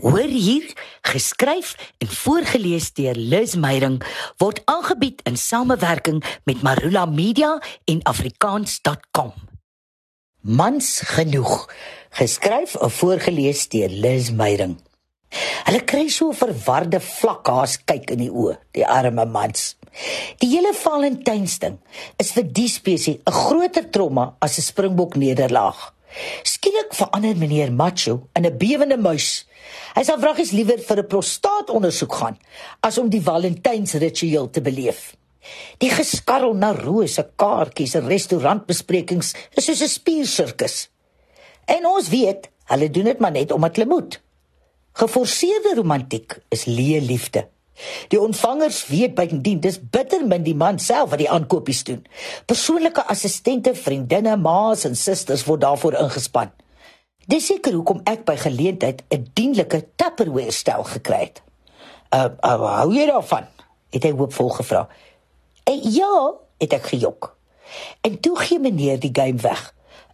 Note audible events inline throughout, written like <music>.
Hoor hier, geskryf en voorgeles deur Liz Meyering word aangebied in samewerking met Marula Media en afrikaans.com. Mans genoeg, geskryf en voorgeles deur Liz Meyering. Hulle kry so verwarde vlakhaas kyk in die oë, die arme mans. Die hele Valentynsding is vir die spesies 'n groter trauma as 'n springbok nederlaag. Skielik verander meneer Macho in 'n bewende muis. Hy sal vraggies liewer vir 'n prostaatondersoek gaan as om die Valentynsritueel te beleef. Die geskarrel na rose kaartjies en restaurantbesprekings is soos 'n spiersirkus. En ons weet, hulle doen dit maar net omdat hulle moet. Geforseerde romantiek is leë liefde. Die ontvangers weet bydien dis bitter min die man self wat die aankopies doen. Persoonlike assistente, vriendinne, ma's en susters word daarvoor ingespan. Dis seker hoekom ek by geleentheid 'n dienlike Tupperware stel gekry het. Uh, uh hou jy daarvan? het hy hoopvol gevra. Uh, ja, het ek gejok. En toe gee meneer die game weg.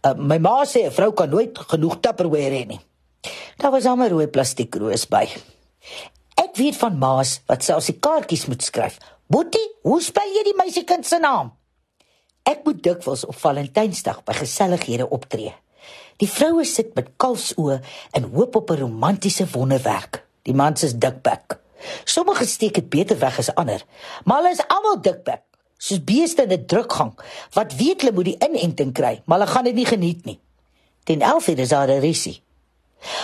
Uh, my ma sê 'n vrou kan nooit genoeg Tupperware hê nie. Daar was al 'n rooi plastiekroos by. Ek weet van ma's wat selfs die kaartjies moet skryf. Boetie, hoe spel jy die meisiekind se naam? Ek moet dikwels op Valentynsdag by gesellighede optree. Die vroue sit met kalfsoë en hoop op 'n romantiese wonderwerk. Die mans is dikbek. Sommige steek dit beter weg as ander, maar hulle is almal dikbek, soos beeste in 'n drukgang wat weet hulle moet die inenting kry, maar hulle gaan dit nie geniet nie. Ten 11 is daar 'n risie.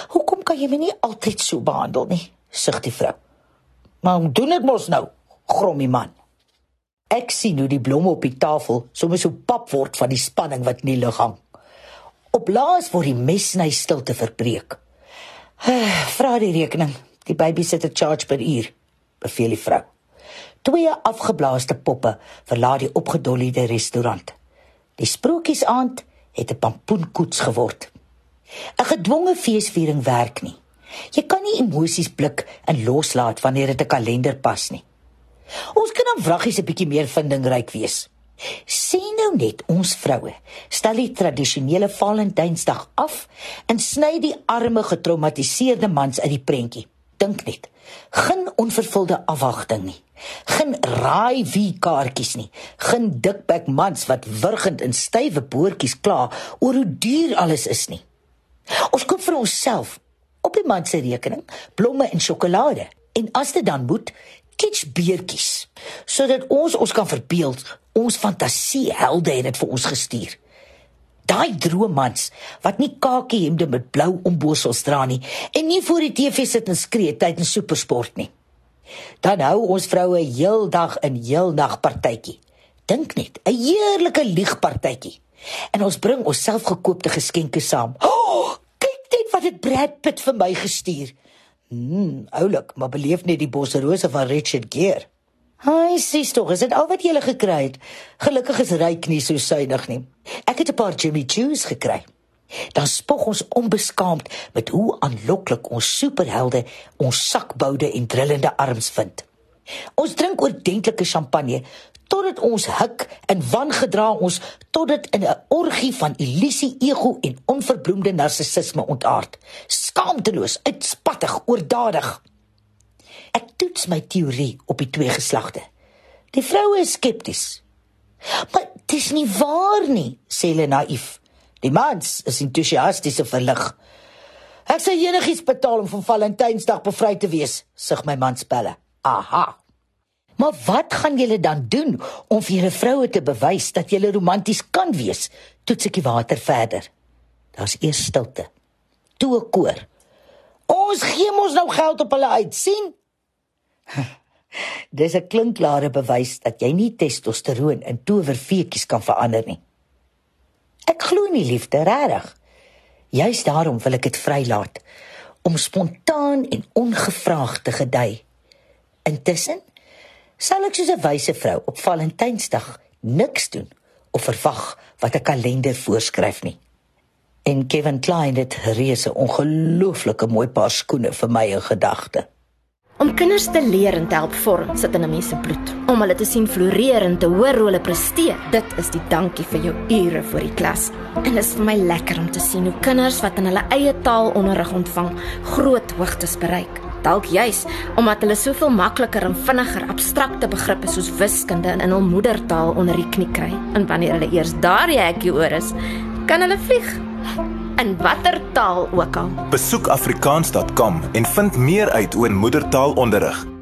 Hoekom kan jy my nie altyd so behandel nie? Sug die vrou. Maar hoe doen dit mos nou? grom die man. Ek sien hoe die blomme op die tafel sommer so pap word van die spanning wat in die lug hang. Op laas word die mesny stilte verbreek. <sighs> Vra die rekening. Die baby sit 'n charge per uur, beveel die vrou. Twee afgeblaaste poppe verlaat die opgedolliede restaurant. Die sprookiesaand het 'n pampoenkoets geword. 'n Gedwonge feesviering werk nie. Jy kan nie emosies blik en loslaat wanneer dit 'n kalender pas nie. Ons kan dan vraggies 'n bietjie meer vindingryk wees. Sien nou net ons vroue, stel die tradisionele Valentynsdag af en sny die arme getraumatiseerde mans uit die prentjie. Dink net. Geen onvervulde afwagting nie. Geen raai wie kaartjies nie. Geen dikbek mans wat wurgend in stywe boortjies kla oor hoe duur alles is nie. Ons koop vir onsself op die man se rekening blomme en sjokolade. En as dit dan moet kitsch beertjies. Sodat ons ons kan verbeel ons fantasie helde het dit vir ons gestuur. Daai droommans wat nie kakie hemde met blou ombosels dra nie en nie voor die TV sit en skree tydens supersport nie. Dan hou ons vroue heeldag in heel nag partytjie dink net 'n heerlike liegpartytjie en ons bring ons selfgekoopte geskenke saam. <gasps> Oh, wat het Brad Pitt vir my gestuur? Hm, oulik, maar beleef net die bosrose van Richard Gere. Hy sê tog, is dit al wat jy gele gekry het? Gelukkig is ryk nie so suinig nie. Ek het 'n paar Jimmy Choos gekry. Dan spog ons onbeskaamd met hoe aanloklik ons superhelde ons sakboude en drillende arms vind. Ons drink oordentlike champagne totdat ons huk en wangedra ons totdat in 'n orgie van illusie, ego en onverbloemde narcissisme ontaard. Skaamteloos, uitspattig, oordadig. Ek toets my teorie op die twee geslagte. Die vroue is skepties. Maar dit is nie waar nie, sê hulle naïef. Die mans is entoesiasties en verlig. Ek sê enigiets betaal om van Valentynsdag bevry te wees, sug my man spelle. Aha. Maar wat gaan julle dan doen om vir julle vroue te bewys dat julle romanties kan wees? Toets ek die water verder. Daar's eers stilte. Toe 'n koor. Ons gee mos nou geld op hulle uit, sien? <laughs> Dis 'n klinkklare bewys dat jy nie testosteroon in towerfeetjies kan verander nie. Ek glo nie liefde regtig. Juist daarom wil ek dit vrylaat om spontaan en ongevraagd te gedei. Intussen sal ek soos 'n wyse vrou op Valentynsdag niks doen of verwag wat 'n kalender voorskryf nie. En Kevin Klein het reuse ongelooflike mooi paar skoene vir my in gedagte. Om kinders te leer en te help vorm sit in 'n mens se bloed. Om hulle te sien floreer en te hoor hoe hulle presteer, dit is die dankie vir jou ure voor die klas. En dit is vir my lekker om te sien hoe kinders wat in hulle eie taal onderrig ontvang, groot hoogtes bereik. Dalk juis omdat hulle soveel makliker en vinniger abstrakte begrippe soos wiskunde in hul moedertaal onder die knie kry. En wanneer hulle eers daar die hekkie oor is, kan hulle vlieg in watter taal ook al. Besoek afrikaans.com en vind meer uit oor moedertaalonderrig.